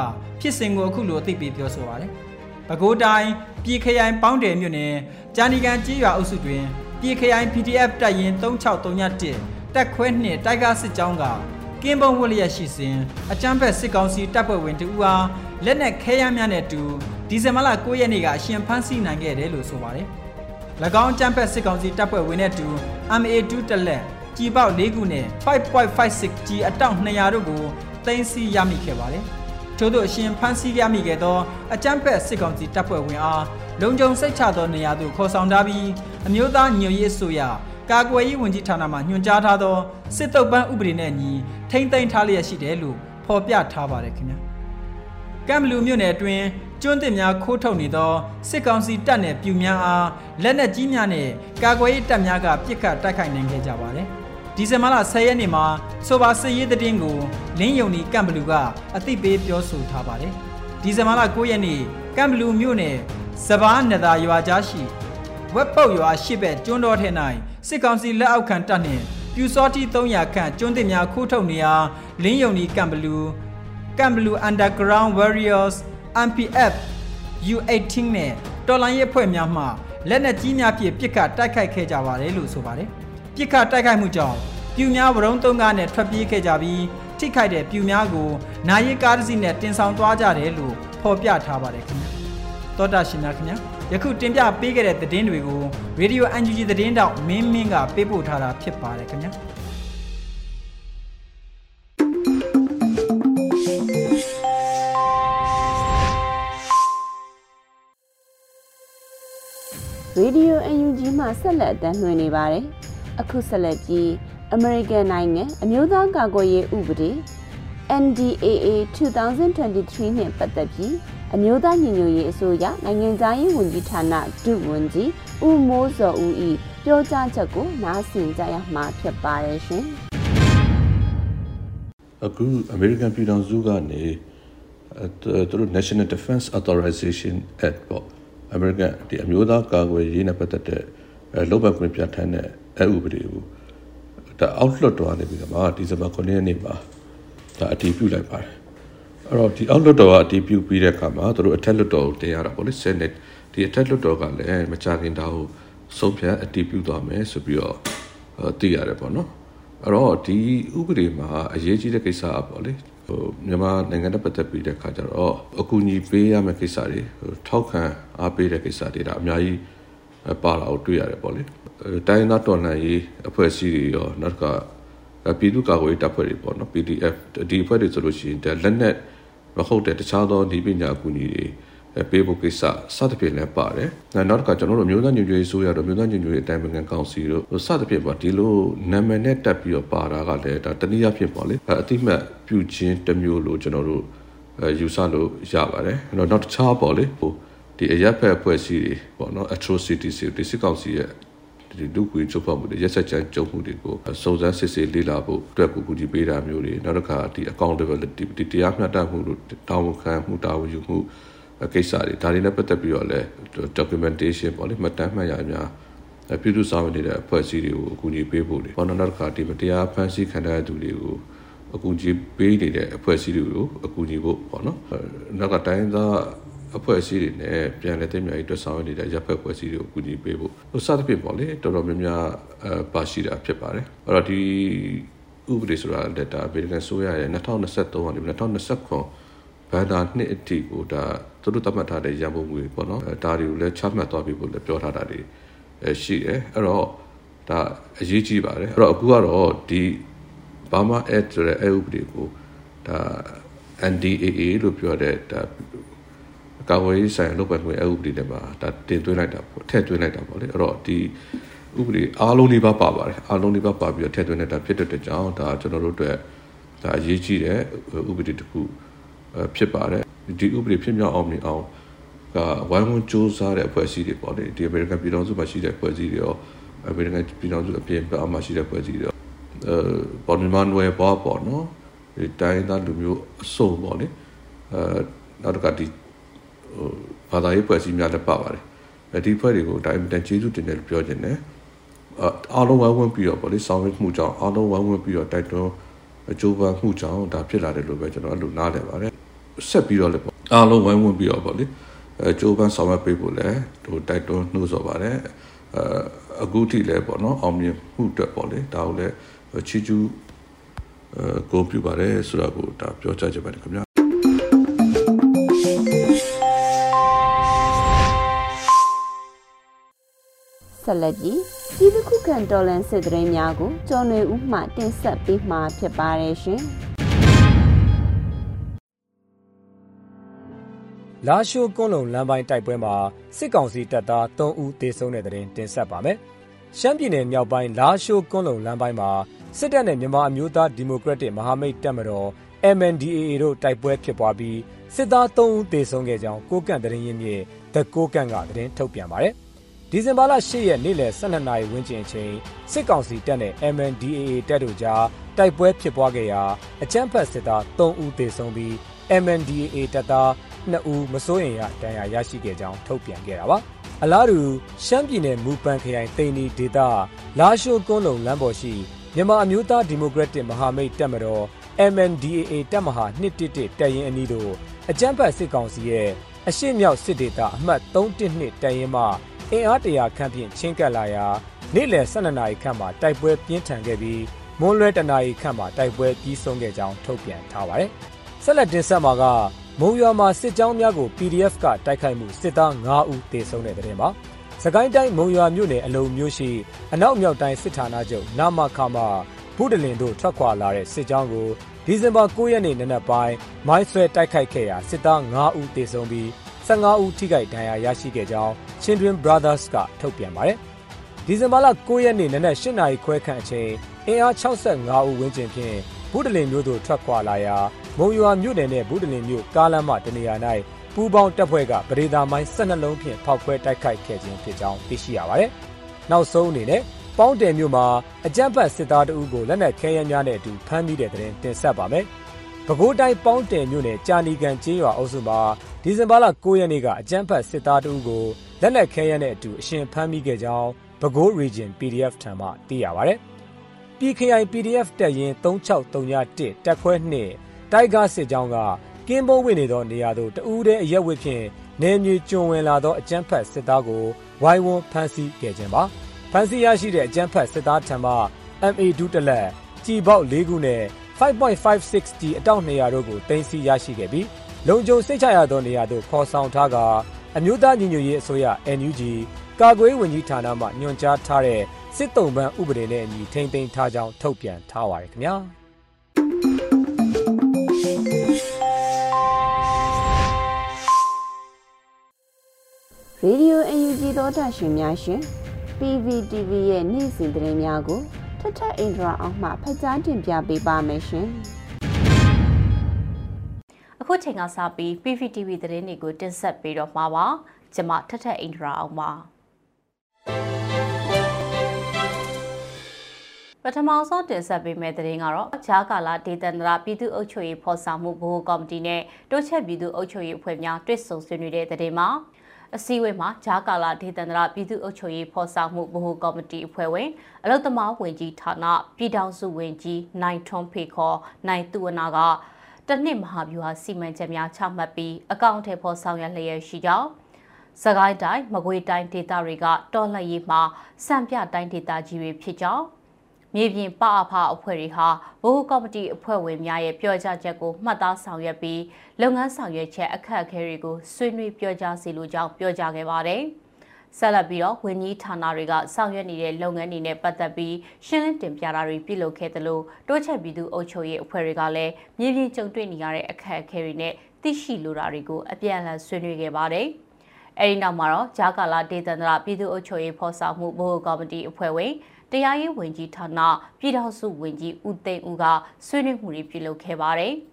ဖြစ်စဉ်ကိုအခုလိုအသိပေးပြောဆိုပါတယ်။ ပဲခူးတိုင်းပြည်ခရိုင်ပေါင်းတယ်မြို့နယ်ကြာနီကန်ကြီးရွာအုပ်စုတွင်ပြည်ခရိုင် PDF တပ်ရင်း3631တက်ခွဲနှင့်တိုက်ကားစစ်ကြောင်းကကင်းပုံဝတ်လျက်ရှိစဉ်အကြမ်းဖက်စစ်ကောင်စီတပ်ဖွဲ့ဝင်တဦးအားလက်နက်ခဲယမ်းများနဲ့တူဒီဇင်ဘာလ9ရက်နေ့ကအရှင်ဖမ်းဆီးနိုင်ခဲ့တယ်လို့ဆိုပါတယ်။၎င်းအကြမ်းဖက်စစ်ကောင်စီတပ်ဖွဲ့ဝင်နဲ့တူ MA2 တလက်ကြီးပေါက်၄ခုနဲ့5.56 G အတောင့်200တို့ကိုသိမ်းဆည်းရမိခဲ့ပါတယ်။ ထိုထို့သောအရှင်ဖမ်းဆီးရမိခဲ့သောအကြမ်းဖက်စစ်ကောင်စီတပ်ဖွဲ့ဝင်အားလုံခြုံစိတ်ချသောနေရာသို့ခေါ်ဆောင်ထားပြီးအမျိုးသားညွရေးအစိုးရကာကွယ်ရေးဝန်ကြီးဌာနမှညွှန်ကြားထားသောစစ်တုပ်ပန်းဥပဒေနဲ့ညီထိမ့်သိမ်းထားလျက်ရှိတယ်လို့ဖော်ပြထားပါတယ်ခင်ဗျာကမ်ဘလူမြို့နယ်အတွင်းကျွန်းတင်များခိုးထုတ်နေသောစစ်ကောင်စီတပ်နယ်ပြူများအားလက်နက်ကြီးများနဲ့ကာကွယ်ရေးတပ်များကပစ်ခတ်တိုက်ခိုက်နိုင်ခဲ့ကြပါတယ် ဒီဇင်ဘာလ10ရက်နေ့မှာဆိုပါစစ်ရေးသတင်းကိုလင်းယုံနီကမ်ဘလူကအသိပေးပြောဆိုထားပါတယ်ဒီဇင်ဘာလ9ရက်နေ့ကမ်ဘလူမြို့နယ်စဘာနသာရွာကြားရှိဝက်ပုတ်ရွာရှိဘက်ကျွန်းတော်ထဲ၌စစ်ကောင်စီလက်အောက်ခံတပ်နှင့်ပြူစောတိ300ခန့်ကျွန်းတင်များခိုးထုတ်နေရာလင်းယုံနီကမ်ဘလူကမ်ဘလူ Underground Warriors MPF U18 နဲ့တော်လိုင်းရဲဖွဲ့များမှလက်နက်ကြီးများဖြင့်ပစ်ခတ်တိုက်ခိုက်ခဲ့ကြပါတယ်လို့ဆိုပါတယ်။ ပစ်ခတ်တိုက်ခိုက်မှုကြောင့်ပြူများဝရုံးသုံးကားနဲ့ထွက်ပြေးခဲ့ကြပြီးထိခိုက်တဲ့ပြူများကိုနာရီကားတစ်စီးနဲ့တင်ဆောင်သွားကြတယ်လို့ဖော်ပြထားပါတယ်ခင်ဗျာ။သောတာရှင်များခင်ဗျာယခုတင်ပြပေးခဲ့တဲ့သတင်းတွေကို Radio UNG သတင်းတောက်မင်းမင်းကပေးပို့ထားတာဖြစ်ပါတယ်ခင်ဗျာ။ Radio UNG မှဆက်လက်အသံလွှင့်နေပါတယ်။ အခုဆက်လက်ပြီး American နိုင်ငံအမျိုးသားကာကွယ်ရေးဥပဒေ NDAA 2023နဲ့ပတ်သက်ပြီးအမျိုးသားညီညွတ်ရေးအစိုးရနိုင်ငံသားရေးဝန်ကြီးဌာနဒုဝန်ကြီးဦးမိုးစောဦး၏ပြောကြားချက်ကိုနားဆင်ကြရမှာဖြစ်ပါတယ်ရှင်။အခု American ပြည်ထောင်စုကနေသူတို့ National Defense Authorization Act ပေါ့ American ဒီအမျိုးသားကာကွယ်ရေးနဲ့ပတ်သက်တဲ့လုပ်ပိုင်ခွင့်ပြဋ္ဌာန်းတဲ့ အဥပဒေကိုဒါ outlook တော်ကနေပြီးတော့မှဒီဇင်ဘာ9ရက်နေ့မှာဒါအတည်ပြုလိုက်ပါတယ်အဲ့တော့ဒီ outlook တော်ကအတည်ပြုပြီးတဲ့အခါမှာသူတို့အထက်လွှတ်တော်ကိုတင်ရတာပေါ့လေ Senate ဒီအထက်လွှတ်တော်ကလည်းမကြခင်ဒါကိုဆုံးဖြတ်အတည်ပြုသွားမယ်ဆိုပြီးတော့သိရတယ်ပေါ့နော်အဲ့တော့ဒီဥပဒေမှာအရေးကြီးတဲ့ကိစ္စအပေါ့လေဟိုမြန်မာနိုင်ငံနဲ့ပတ်သက်ပြီးတဲ့ခါကျတော့အကူအညီပေးရမယ့်ကိစ္စတွေထောက်ခံအားပေးတဲ့ကိစ္စတွေဒါအများကြီး ပါလာကိုတွေ့ရတယ်ပေါ့လေတိုင်းသားတော်လှန်ရေးအဖွဲ့အစည်းတွေရောနောက်ကပြည်သူ့ကာကွယ်ရေးတပ်ဖွဲ့တွေပေါ့နော် PDF ဒီအဖွဲ့တွေဆိုလို့ရှိရင်လက်နက်မဟုတ်တဲ့တခြားသောဒီပညာအကူအညီတွေပေးဖို့ကိစ္စစသဖြင့်လည်းပါတယ်။နောက်တစ်ခါကျွန်တော်တို့မျိုးသားညွှန်ရေးဆိုရတော့မျိုးသားညွှန်ရေးအတိုင်းပင်ကောင်စီတို့စသဖြင့်ပေါ့ဒီလိုနာမည်နဲ့တက်ပြီးတော့ပါတာကလည်းဒါတနည်းအားဖြင့်ပေါ့လေအတိမတ်ပြုခြင်းတစ်မျိုးလို့ကျွန်တော်တို့ယူဆလို့ရပါတယ်။နောက်တခြားပေါ့လေဟို ဒီအရက်ဖက်အဖွဲ့အစည်းတွေပေါ့နော် atrocities တွေစစ်ကောင်စီရဲ့ဒီလူကွေချုပ်ဖောက်မှုတွေရက်ဆက်ချမ်းကြုံမှုတွေကိုစုံစမ်းစစ်ဆေးလေ့လာဖို့အတွက်ကိုကူညီပေးတာမျိုးတွေနောက်တစ်ခါဒီ accountability ဒီတရားမျှတမှုတို့တောင်းခံမှုတာဝန်ယူမှုကိစ္စတွေဒါတွေနဲ့ပတ်သက်ပြီးတော့လည်း documentation ပေါ့လေမှတ်တမ်းမှတ်ရများပြည်သူ့ဆောင်နေတဲ့အဖွဲ့အစည်းတွေကိုအကူအညီပေးဖို့လေဘောနော်နောက်တစ်ခါဒီမတရားဖန်ဆီးခံရတဲ့သူတွေကိုအကူအညီပေးနေတဲ့အဖွဲ့အစည်းတွေကိုအကူအညီဖို့ပေါ့နော်နောက်ကတိုင်းသား အဖွဲ့အစည်းတွေနဲ့ပြန်လည်တင်မြှောက်ရေးအတွက်ဆောင်ရွက်နေတဲ့ရပ်ဖက်အဖွဲ့အစည်းတွေကိုကူညီပေးဖို့ဟိုစသဖြင့်ပေါ့လေတော်တော်များများအဲပါရှိတာဖြစ်ပါတယ်အဲ့တော့ဒီဥပဒေဆိုတာလက်တာအမေရိကန်ဆိုရရဲ့2023ကနေ2029ဘန်ဒါနှစ်အထိကိုဒါသူတို့သတ်မှတ်ထားတဲ့ရန်ပုံငွေပေါ့နော်ဒါတွေကိုလည်းချမှတ်သွားပြီဖို့လည်းပြောထားတာတွေရှိတယ်အဲ့တော့ဒါအရေးကြီးပါတယ်အဲ့တော့အခုကတော့ဒီဘာမာ Act ဆိုတဲ့အဲဥပဒေကိုဒါ NDAA လို့ပြောတဲ့ဒါ ကာဝေးဆိုင်လုပ်ပိုင်ခွင့်အဥပဒေတွေမှာဒါတင်သွင်းလိုက်တာပေါ့ထည့်သွင်းလိုက်တာပေါ့လေအဲ့တော့ဒီဥပဒေအားလုံးလေးပါပါပါတယ်အားလုံးလေးပါပါပြီးတော့ထည့်သွင်းလိုက်တာဖြစ်တဲ့ကြောင့်ဒါကျွန်တော်တို့အတွက်ဒါအရေးကြီးတဲ့ဥပဒေတစ်ခုဖြစ်ပါတယ်ဒီဥပဒေဖြစ်မြောက်အောင်မြင်အောင်ကဝိုင်းဝန်းစ조사တဲ့အဖွဲ့အစည်းတွေပေါ့လေဒီ American ပြည်တော်စုမှာရှိတဲ့အဖွဲ့အစည်းတွေရော American ပြည်တော်စုအပြင်ဘက်မှာရှိတဲ့အဖွဲ့အစည်းတွေရောအဲပေါ်နီမန်ဝဲပေါ်ပေါ့နော်ဒီတိုင်းသားလူမျိုးအစုံပေါ့လေအဲနောက်တစ်ခါဒီ ဘာသာရေးဖွဲ့စည်းများလည်းပါပါတယ်အဲဒီဖွဲ့တွေကိုဒါအင်တန်ကျေးဇူးတင်တယ်လို့ပြောချင်တယ်အားလုံးဝိုင်းဝန်းပြီးတော့ဗောလေဆောင်ရွက်မှုကြောင့်အားလုံးဝိုင်းဝန်းပြီးတော့တိုက်တွန်းအကျိုးပန်းမှုကြောင့်ဒါဖြစ်လာတယ်လို့ပဲကျွန်တော်အဲ့လိုနားလည်ပါတယ်ဆက်ပြီးတော့လည်းပေါ့အားလုံးဝိုင်းဝန်းပြီးတော့ဗောလေအကျိုးပန်းဆောင်ရွက်ပေးဖို့လည်းဟိုတိုက်တွန်းနှိုးဆော်ပါတယ်အအခုထိလည်းပေါ့နော်အောင်မြင်မှုအတွက်ပေါ့လေဒါကိုလည်းချီကျူးအဲကိုပြပါတယ်ဆိုတော့ကိုဒါပြောချချင်ပါတယ်ခင်ဗျာ ဆက်လက်ပြီးပြည်သူ့ခုခံတော်လှန်စစ်တရင်များကိုကျော်နေဦးမှတင်ဆက်ပေးမှာဖြစ်ပါတယ်ရှင်။လာရှိုးကွန်းလုံလမ်းပိုင်းတိုက်ပွဲမှာစစ်ကောင်စီတပ်သား3ဦးသေဆုံးတဲ့တဲ့တင်တင်ဆက်ပါမယ်။ရှမ်းပြည်နယ်မြောက်ပိုင်းလာရှိုးကွန်းလုံလမ်းပိုင်းမှာစစ်တပ်နဲ့မြန်မာအမျိုးသားဒီမိုကရက်တစ်မဟာမိတ်တပ်မတော် MNDAA တို့တိုက်ပွဲဖြစ်ပွားပြီးစစ်သား3ဦးသေဆုံးခဲ့ကြောင်းကိုကန့်တရင်ရင်းမြစ် The ကိုကန့်ကသတင်းထုတ်ပြန်ပါတယ်။ ဒီဇင်ဘာလ10ရက်နေ့လယ်12နာရီဝန်းကျင်အချိန်စစ်ကောင်စီတပ်နဲ့ MNDAA တပ်တို့ကြားတိုက်ပွဲဖြစ်ပွားခဲ့ရာအကြမ်းဖက်စစ်သား3ဦးသေဆုံးပြီး MNDAA တပ်သား2ဦးမစိုးရင်ရဒဏ်ရာရရှိခဲ့ကြောင်းထုတ်ပြန်ခဲ့တာပါ။အလားတူရှမ်းပြည်နယ်မူပန်ခရိုင်တိန်နီဒေသလာရှိုးကွန်းလုံလမ်းပေါ်ရှိမြန်မာအမျိုးသားဒီမိုကရက်တစ်မဟာမိတ်တပ်မတော် MNDAA တပ်မဟာ111တပ်ရင်းအနီးသို့အကြမ်းဖက်စစ်ကောင်စီရဲ့အရှိမြောက်စစ်ဒေသအမှတ်312တပ်ရင်းမှ အင်အားတရာခန့်ဖြင့်ချင်းကပ်လာရာနေ့လယ်12နာရီခန့်မှာတိုက်ပွဲပြင်းထန်ခဲ့ပြီးမွန်းလွဲတနာရီခန့်မှာတိုက်ပွဲပြီးဆုံးခဲ့ကြောင်းထုတ်ပြန်ထားပါတယ်။ဆက်လက်တင်ဆက်မှာကမုံရွာမှာစစ်ကြောင်းများကို PDF ကတိုက်ခိုက်မှုစစ်သား9ဦးသေဆုံးတဲ့တဲ့တင်ပါ။စကိုင်းတိုင်းမုံရွာမြို့နယ်အလုံမြို့ရှိအနောက်မြောက်တိုင်းစစ်ဌာနချုပ်နာမခမဘုဒလင်တို့ထွက်ခွာလာတဲ့စစ်ကြောင်းကိုဒီဇင်ဘာ9ရက်နေ့နနက်ပိုင်းမိုင်းဆွဲတိုက်ခိုက်ခဲ့ရာစစ်သား9ဦးသေဆုံးပြီး15ဦးထိခိုက်ဒဏ်ရာရရှိခဲ့ကြောင်း Children Brothers ကထုတ်ပြန်ပါတယ်။ဒီဇင်ဘာလ9ရက်နေ့နနက်8နာရီခွဲခန့်အချိန်အင်အား65ဦးဝန်းကျင်ဖြင့်ဘုဒလင်မြို့သို့ထွက်ခွာလာရာမုံရွာမြို့နယ်နဲ့ဘုဒလင်မြို့ကားလမ်းမတနေရာ၌ပူးပေါင်းတပ်ဖွဲ့ကပရိဒါမိုင်း12လုံးဖြင့်ဖောက်ခွဲတိုက်ခိုက်ခဲ့ခြင်းဖြစ်ကြောင်းသိရှိရပါတယ်။နောက်ဆုံးအနေနဲ့ပေါင်းတယ်မြို့မှာအကြမ်းဖက်စစ်သားတအုပ်ကိုလက်နက်ခဲယမ်းများနဲ့အတူဖမ်းမိတဲ့တဲ့တင်တင်ဆက်ပါမယ်။ပဲခူးတိုင်းပေါင်းတယ်မြို့နယ်ကြာနီကန်ကျေးရွာအုပ်စုမှာ ဒီဇင်ဘာလ9ရက်နေ့ကအကြမ်းဖက်စစ်သားတအုပ်ကိုလက်နက်ခဲယမ်းနဲ့အတူအရှင်ဖမ်းမိခဲ့ကြောင်းပဲခူး Region PDF ထံမှသိရပါဗျ။ပြည်ခရိုင် PDF တပ်ရင်း3631တပ်ခွဲ2တိုက်ကားစစ်ကြောင်းကကင်းဘုံဝင်နေသောနေရာသို့တဦးတည်းအရက်ဝစ်ဖြင့်နေမြေကျွံဝင်လာသောအကြမ်းဖက်စစ်သားကိုဝိုင်းဝန်းဖမ်းဆီးခဲ့ခြင်းပါဖမ်းဆီးရရှိတဲ့အကြမ်းဖက်စစ်သားထံမှ MA ဒုတလက်ကြည်ပေါက်၄ခုနဲ့ 5.56G အတောက်200တို့ကိုတင်စီရရှိခဲ့ပြီး လုံခြုံစိတ်ချရသောနေရာသို့ခေါ်ဆောင်ထားကအမျိုးသားညီညွတ်ရေးအစိုးရ NUG ကာကွယ်ဝင်ကြီးဌာနမှညွှန်ကြားထားတဲ့စစ်တုံးပန်းဥပဒေနဲ့အညီထိမ့်သိမ်းထားကြောင်းထုတ်ပြန်ထားပါတယ်ခင်ဗျာရေဒီယိုအယူဂျီသောတာရှင်များရှင် PVTV ရဲ့နေ့စဉ်သတင်းများကိုထထအင်ဒရာအောင်မှဖတ်ကြားတင်ပြပေးပါမယ်ရှင်။ အခုချိန်ကစပြီး PVTV သတင်းတွေကိုတင်ဆက်ပေးတော့မှာပါ။ကျွန်မထထအင်ဒရာအောင်ပါ။ပထမဆုံးတင်ဆက်ပေးမယ့်သတင်းကတော့ဂျာကာလာဒေသန္တရပြည်သူ့အုပ်ချုပ်ရေးဖော်ဆောင်မှုဗဟိုကော်မတီနဲ့တိုးချက်ပြည်သူ့အုပ်ချုပ်ရေးအဖွဲ့များတွစ်ဆုံဆွေးနွေးတဲ့သတင်းမှာအစည်းအဝေးမှာဂျာကာလာဒေသန္တရပြည်သူ့အုပ်ချုပ်ရေးဖော်ဆောင်မှုဗဟိုကော်မတီအဖွဲ့ဝင်အလုသမားဝင်ကြီးဌာနပြည်ထောင်စုဝင်ကြီးနိုင်ထွန်းဖေခေါ်နိုင်သူဝနာက တနှစ်မဟာဗျူဟာစီမံချက်များချမှတ်ပြီးအကောင့်ထဲပေါ်ဆောင်ရွက်လျက်ရှိကြောင်းစကိုင်းတိုင်းမကွေးတိုင်းဒေသတွေကတော်လှန်ရေးမှာစံပြတိုင်းဒေသကြီးတွေဖြစ်ကြောင်းမြေပြင်ပအဖအဖွဲ့တွေဟာဘိုးကော်မတီအဖွဲ့ဝင်များရဲ့ပြောကြားချက်ကိုမှတ်သားဆောင်ရွက်ပြီးလုပ်ငန်းဆောင်ရွက်ချက်အခက်အခဲတွေကိုဆွေးနွေးပြောကြားစီလိုကြောင်းပြောကြားခဲ့ပါတယ်။ ဆက်လက်ပြီးတော့ဝန်ကြီးဌာနတွေကဆောင်ရွက်နေတဲ့လုပ်ငန်းတွေနဲ့ပတ်သက်ပြီးရှင်းလင်းတင်ပြတာတွေပြုလုပ်ခဲ့တယ်လို့တိုးချက်ပြည်သူ့အုပ်ချုပ်ရေးအဖွဲ့တွေကလည်းမြေပြင်ကြုံတွေ့နေရတဲ့အခက်အခဲတွေနဲ့သိရှိလိုတာတွေကိုအပြန်အလှန်ဆွေးနွေးခဲ့ပါတယ်။အဲဒီနောက်မှာတော့ဂျာကာလာဒေသန္တရပြည်သူ့အုပ်ချုပ်ရေးဖော်ဆောင်မှုဘိုးကော်မတီအဖွဲ့ဝင်တရားရေးဝန်ကြီးဌာနပြည်ထောင်စုဝန်ကြီးဦးသိန်းဦးကဆွေးနွေးမှုတွေပြုလုပ်ခဲ့ပါတယ်။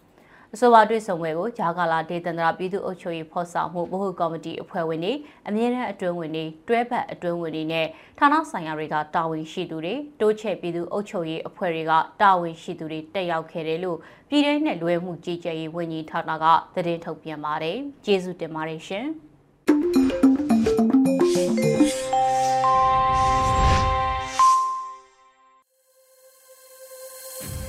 အဆိုပါတွေ့ဆုံပွဲကိုဂျာကာလာဒေသန္တရပြည်သူ့အုပ်ချုပ်ရေးဖော်ဆောင်မှုဗဟိုကော်မတီအဖွဲ့ဝင်တွေအမြင့်တဲ့အတွင်းဝင်တွေတွဲဘက်အတွင်းဝင်တွေနဲ့ဌာနဆိုင်ရာတွေကတာဝန်ရှိသူတွေတိုးချဲ့ပြည်သူ့အုပ်ချုပ်ရေးအဖွဲ့တွေကတာဝန်ရှိသူတွေတက်ရောက်ခဲ့တယ်လို့ပြည်ထောင်နဲ့လွယ်မှုကြီးကြပ်ရေးဝန်ကြီးဌာနကသတင်းထုတ်ပြန်ပါတယ်။ကျေးဇူးတင်ပါတယ်ရှင်။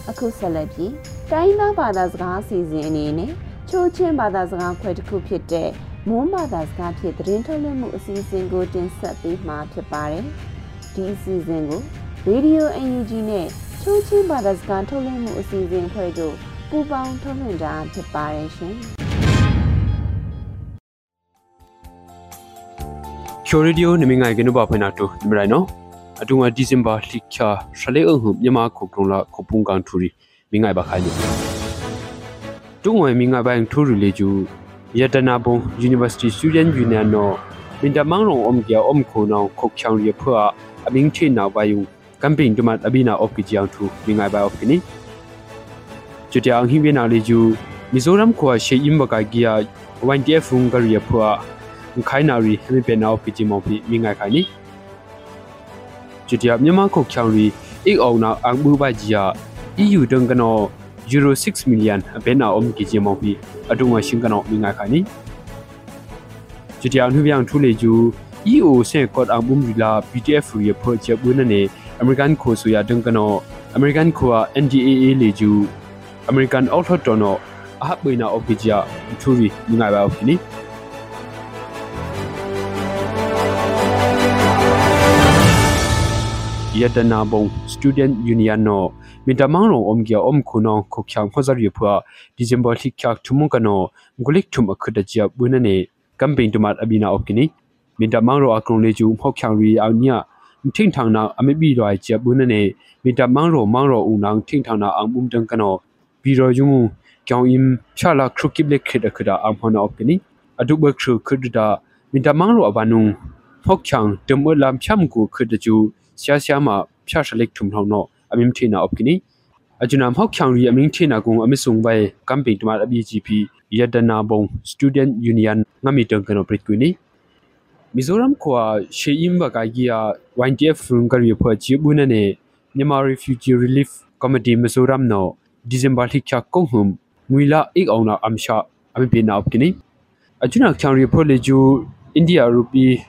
အခုဆက်လက်ပြီးတိုင်းသားဘာသာစကားအစီအစဉ်အနေနဲ့ချိုးချင်းဘာသာစကားခွဲတစ်ခုဖြစ်တဲ့မွန်းဘာသာစကားဖြင့်သတင်းထုတ်လွှင့်မှုအစီအစဉ်ကိုတင်ဆက်ပေးမှာဖြစ်ပါတယ်။ဒီအစီအစဉ်ကို Radio UNG နဲ့ချိုးချင်းဘာသာစကားထုတ်လွှင့်မှုအစီအစဉ်ဖွဲ့တို့ပူးပေါင်းထုတ်လွှင့်တာဖြစ်ပါတယ်ရှင်။ချိုရီဒီယိုနမငိုင်ကနုပါဖွင့်နာတူမြရိုင်နော် အတူငါဒီဇင်ဘာလိချာရှလေအုံဟုမြန်မာခုကရုံလာခုပုန်ကန်ထူရီမိငိုင်ဘခိုင်နီတူငွေမိငိုင်ဘိုင်ထူရီလေကျူ yadana bong university student union no min da mang rong om kya om kho naw khok chang ri phwa aming thi na ba yu camping tumat abina op ki jiang thu mi ngai ba op ki ni chutia ang hi na le ju mizoram khwa she im ba ka gia YDF fung ka ri phwa khai na ri mi pe na op ki ji mo phi mi ngai khai ni chutia myama khok chang ri ik ong na ang bu ba ji ya EU dong ka no euro 6 million abe na om ki ji mo phi atu nga shin ka no mi ngai อดอังบุมริลา BTF รีพอจะบุนเนอเมริกันโคสุยาดังกันออเมริกันคัว NDAA เลจูอเมริกันออทตอนอအဟပိနာအော့ကကြထူရီငါပါအော့ကိနီယဒနာဘုံ student union no မီတမောင်ရောအုံကျော်အုံခုနောခုချောင်ဖဇရီဖွာဒီဇင်ဘာလိချာထုမကနောဂုလိကထုမခဒကြဘုနနေကမ်ပိန်းတမတ်အဘီနာအော့ကိနီမင်တမောင်ရောအကရုံလေးကျူဖောက်ချော င်ရီအောင်ညထင်းထောင်နာအမေဘီရွာချက်ဘူးနေမင်တမောင်ရောမောင်ရောဦးနောင်ထင်းထောင်နာအောင်ဘုံတန်ကနောဘီရောယုံကြောင်အင်ချလာခရုကိဘလက်ခိဒခဒအမ်ဟနောပကနီအဒုဘခရုခဒဒါမင်တမောင်ရောအဘနုံဖောက်ချောင်တမလမ်ချမ်ကိုခဒကျူ ရှာရှာမဖြာရှလက်ထုံထောင်နောအမင်ထေနာအပကနီအဂျနာမောက်ချောင်ရီအမင်းထေနာကုံအမဆုံဘိုင်ကမ်ပိန်တမအဘီဂျီပီယဒနာဘုံစတူဒန့်ယူနီယန်ငမီတန်ကနောပရစ်ကွနီ Mizoram kwa sheim ba ka gia YTF fung ka ri phwa chi bu na ne Myanmar Refugee Relief Committee Mizoram no December thik cha kong hum ngwila ik aw na amsha ami pe na opkini ajuna chang ri phwa le ju India rupee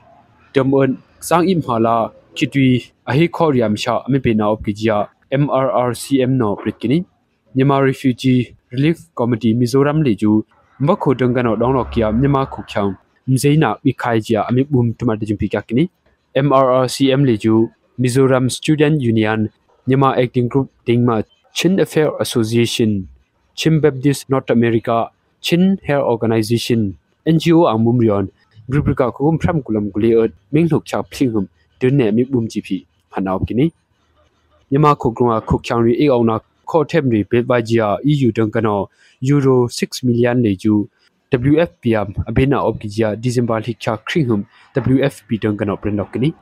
tamon sang im hala kitwi ahi khoriam sha ami pe na opki jia MRRCM no pritkini Myanmar Refugee Relief Committee Mizoram le ju mbakho dang ka no dong no kya Myanmar khu chang mzeina bikhaijia ami bum tuma de jumpi kakini MRRCM leju Mizoram Student Union Nyama Acting Group Dingma Chin Affair Association Chim Baptist North America Chin Hair Organization NGO Angmumrion Grubrika kum phram kulam gule ot minglok cha phlingum dunne mi bum jipi phanaw kini Nyama khokrunga khokchangri e auna kho themri betbajia EU dangkano euro 6 million leju WFPM abena opkijia December likha khringhum WFP dang kana prendok kini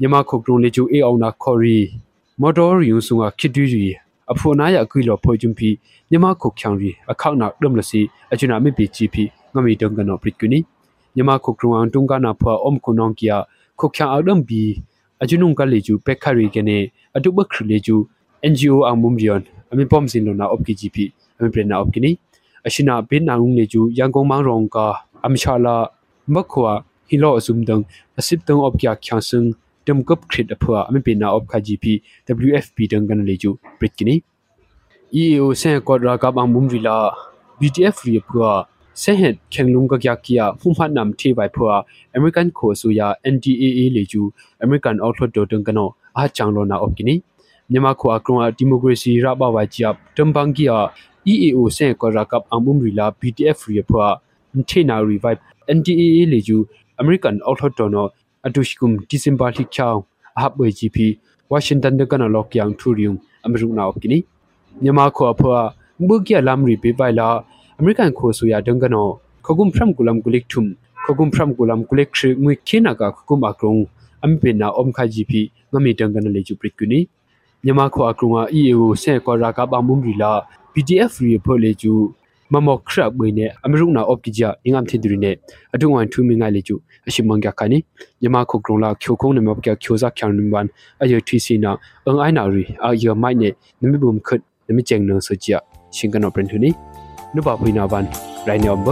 Myama khokrung le chu e auna khori motor yu sunga khidwi ri aphona ya akui lo phojum phi Myama khokhyang ri akhak na dum lasi achuna mi pi chi phi ngami dang kana prit kuni Myama khokrung ang tung kana phwa om kunong kia khokhyang adam bi ajunung ka le chu pekhari kene atu bakhr le chu NGO ang mumrion ami pom sin lo na opkiji phi ami prena opkini ashina bin nang le ju yangkong mang rong ka amshala makhwa hilo asum dang asip tang op kya khyang sung tem kop khrit aphwa ami bin na op kha gp wfp ခုခ ्या အောက်ဒံဘီအကျွနုံကလေကျူပက်ခရီကနေအတုပခရလေကျူ NGO အောင်မုံဗျွန်အမေပ ோம் စင်လနာအော့ကီဂျီပီအမေပရနာအော့ကီနီအရှိနာဘင်းနာငုံလေကျူရန်ကုန်မောင်ရောင်ကအမချာလာမခွာဟီလောအစုံဒံအစစ်တုံအော့ကီယာချန်စင်တမ်ကပ်ခရစ်အဖွာအမေပနာအော့ခါ GP WFP တန်ကန်လေကျူပရစ်ကီနီ EAO ဆန်ကော်ဒရာကပ်အမုံရီလာ BTF ရီအဖွာ se het khenglung ka kya kia phumha nam thi bai phua american kho su ya ndaa le ju american outlet do tung kano a changlo na opkini myama kho akron a democracy ra ba wa chi up tumbang kia eeo se ko ra kap amum ri la btf ri phua thi na revive ndaa le ju american outlet do no adushkum december thi chaw a hab gp washington de kana lok yang thurium amru na opkini myama kho phua bu kia lam ri pe bai la အမေရိကန်ခိုဆူယာဒုံကနောခဂုမ်ဖရမ်ကူလမ်ကူလိကထုမ်ခဂုမ်ဖရမ်ကူလမ်ကူလိကခရငွေခေနာကခဂုမ်အကရုံအမ်ပင်နာအုံခါဂျီပီငမီဒုံကနလေကျူပရစ်ကူနီမြန်မာခွာကရုံအီအေကိုဆဲကောရာကပမုံရီလာ PDF ရီဖိုလေကျူမမော့ခရပ်ဘွေနဲ့အမရုနာအော့ကီဂျာအင်္ဂမ်သင်ဒူရီနဲ့အတုံဝန်ထူမင်းငိုင်လေကျူအရှိမန်ကခါနီညမခုကရုံလာချိုခုံနမော့ကချိုဇာချန်နမ်ဝန်အယိုထီစီနာအင်အိုင်နာရီအာယောမိုင်နဲ့နမီဘုံခတ်နမီချင်နောဆိုချာရှင်ကနောပရင်ထူနီ နုပါဖွိနာဝန်ရိုင်းနောဘ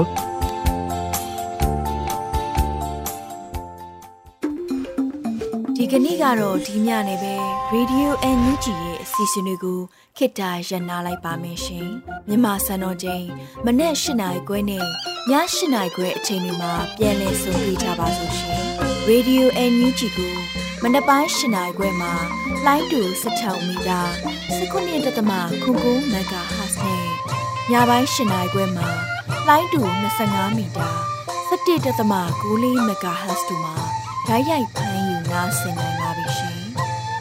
ဒီကနေ့ကတော့ဒီညနေပဲ Radio NUG ရဲ့အစီအစဉ်လေးကိုခေတ္တရ延လိုက်ပါမယ်ရှင်မြန်မာစံတော်ချိန်မနေ့၈နိုင်ခွဲနဲ့ည၈နိုင်ခွဲအချိန်တွေမှာပြောင်းလဲဆိုပြကြပါလို့ရှင် Radio NUG ကိုမနေ့ပိုင်း၈နိုင်ခွဲမှာလိုင်းတူ16မီတာ19.7မဂါဟတ်နဲ့ ညပိုင်း၈နိုင်ခွဲမှာလိုင်းတူ25မီတာ17.6မဂါဟတ်တို့မှာဓာတ်ရိုက်ဖမ်းယူနားဆင်နိုင်ပါပြီရှင်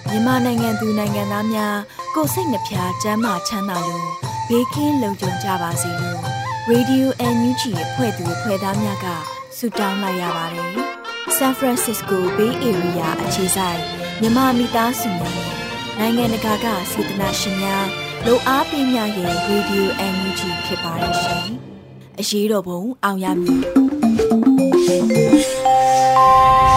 မြန်မာနိုင်ငံသူနိုင်ငံသားများကိုစိတ်နှဖျားစမ်းမချမ်းသာလို့ဘေးကင်းလုံခြုံကြပါစေလို့ Radio NUG ရဲ့ဖွဲ့သူဖွဲ့သားများကဆုတောင်းလိုက်ရပါတယ်။ San Francisco Bay Area အခြေစိုက်မြန်မာမိသားစုများနိုင်ငံတကာကစေတနာရှင်များ လိုအားပေးများရဲ့ Radio NUG ဖြစ်ပါတယ်ရှင်။အရေးတော်ပုံအောင်ရမည်။